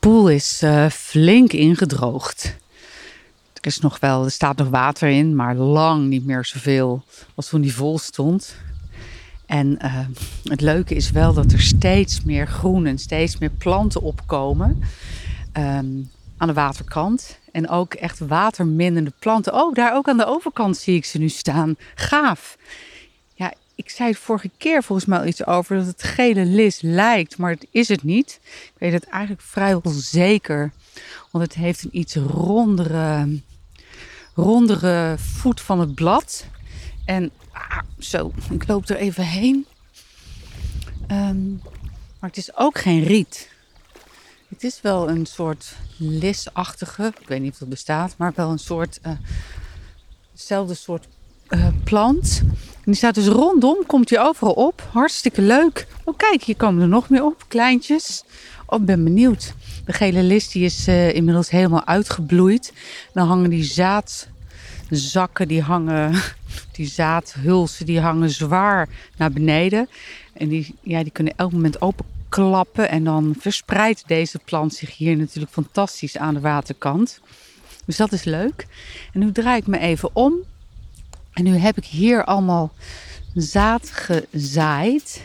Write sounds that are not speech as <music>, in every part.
poel is uh, flink ingedroogd. Er, is nog wel, er staat nog water in, maar lang niet meer zoveel als toen die vol stond. En uh, het leuke is wel dat er steeds meer groen en steeds meer planten opkomen um, aan de waterkant. En ook echt waterminnende planten. Oh, daar ook aan de overkant zie ik ze nu staan. Gaaf. Ik zei het vorige keer volgens mij al iets over dat het gele lis lijkt, maar het is het niet. Ik weet het eigenlijk vrijwel zeker. Want het heeft een iets rondere, rondere voet van het blad. En ah, zo, ik loop er even heen. Um, maar het is ook geen riet. Het is wel een soort lisachtige, ik weet niet of het bestaat, maar wel een soort, hetzelfde soort uh, plant. Die staat dus rondom, komt hij overal op. Hartstikke leuk. Oh kijk, hier komen er nog meer op, kleintjes. Oh, ik ben benieuwd. De gele list die is uh, inmiddels helemaal uitgebloeid. Dan hangen die zaadzakken, die hangen, <laughs> die zaadhulsen, die hangen zwaar naar beneden. En die, ja, die kunnen elk moment openklappen. En dan verspreidt deze plant zich hier natuurlijk fantastisch aan de waterkant. Dus dat is leuk. En nu draai ik me even om. En nu heb ik hier allemaal zaad gezaaid.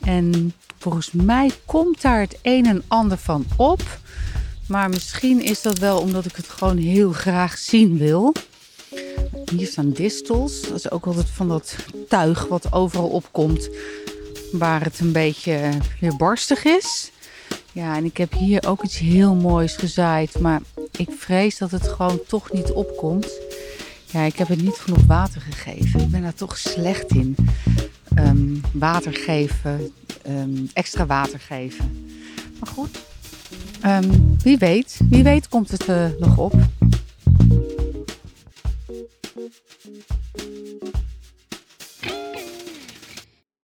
En volgens mij komt daar het een en ander van op. Maar misschien is dat wel omdat ik het gewoon heel graag zien wil. Hier staan distels. Dat is ook altijd van dat tuig wat overal opkomt. Waar het een beetje weer barstig is. Ja, en ik heb hier ook iets heel moois gezaaid. Maar ik vrees dat het gewoon toch niet opkomt. Ja, ik heb het niet genoeg water gegeven. Ik ben daar toch slecht in. Um, water geven, um, extra water geven. Maar goed, um, wie weet, wie weet komt het uh, nog op.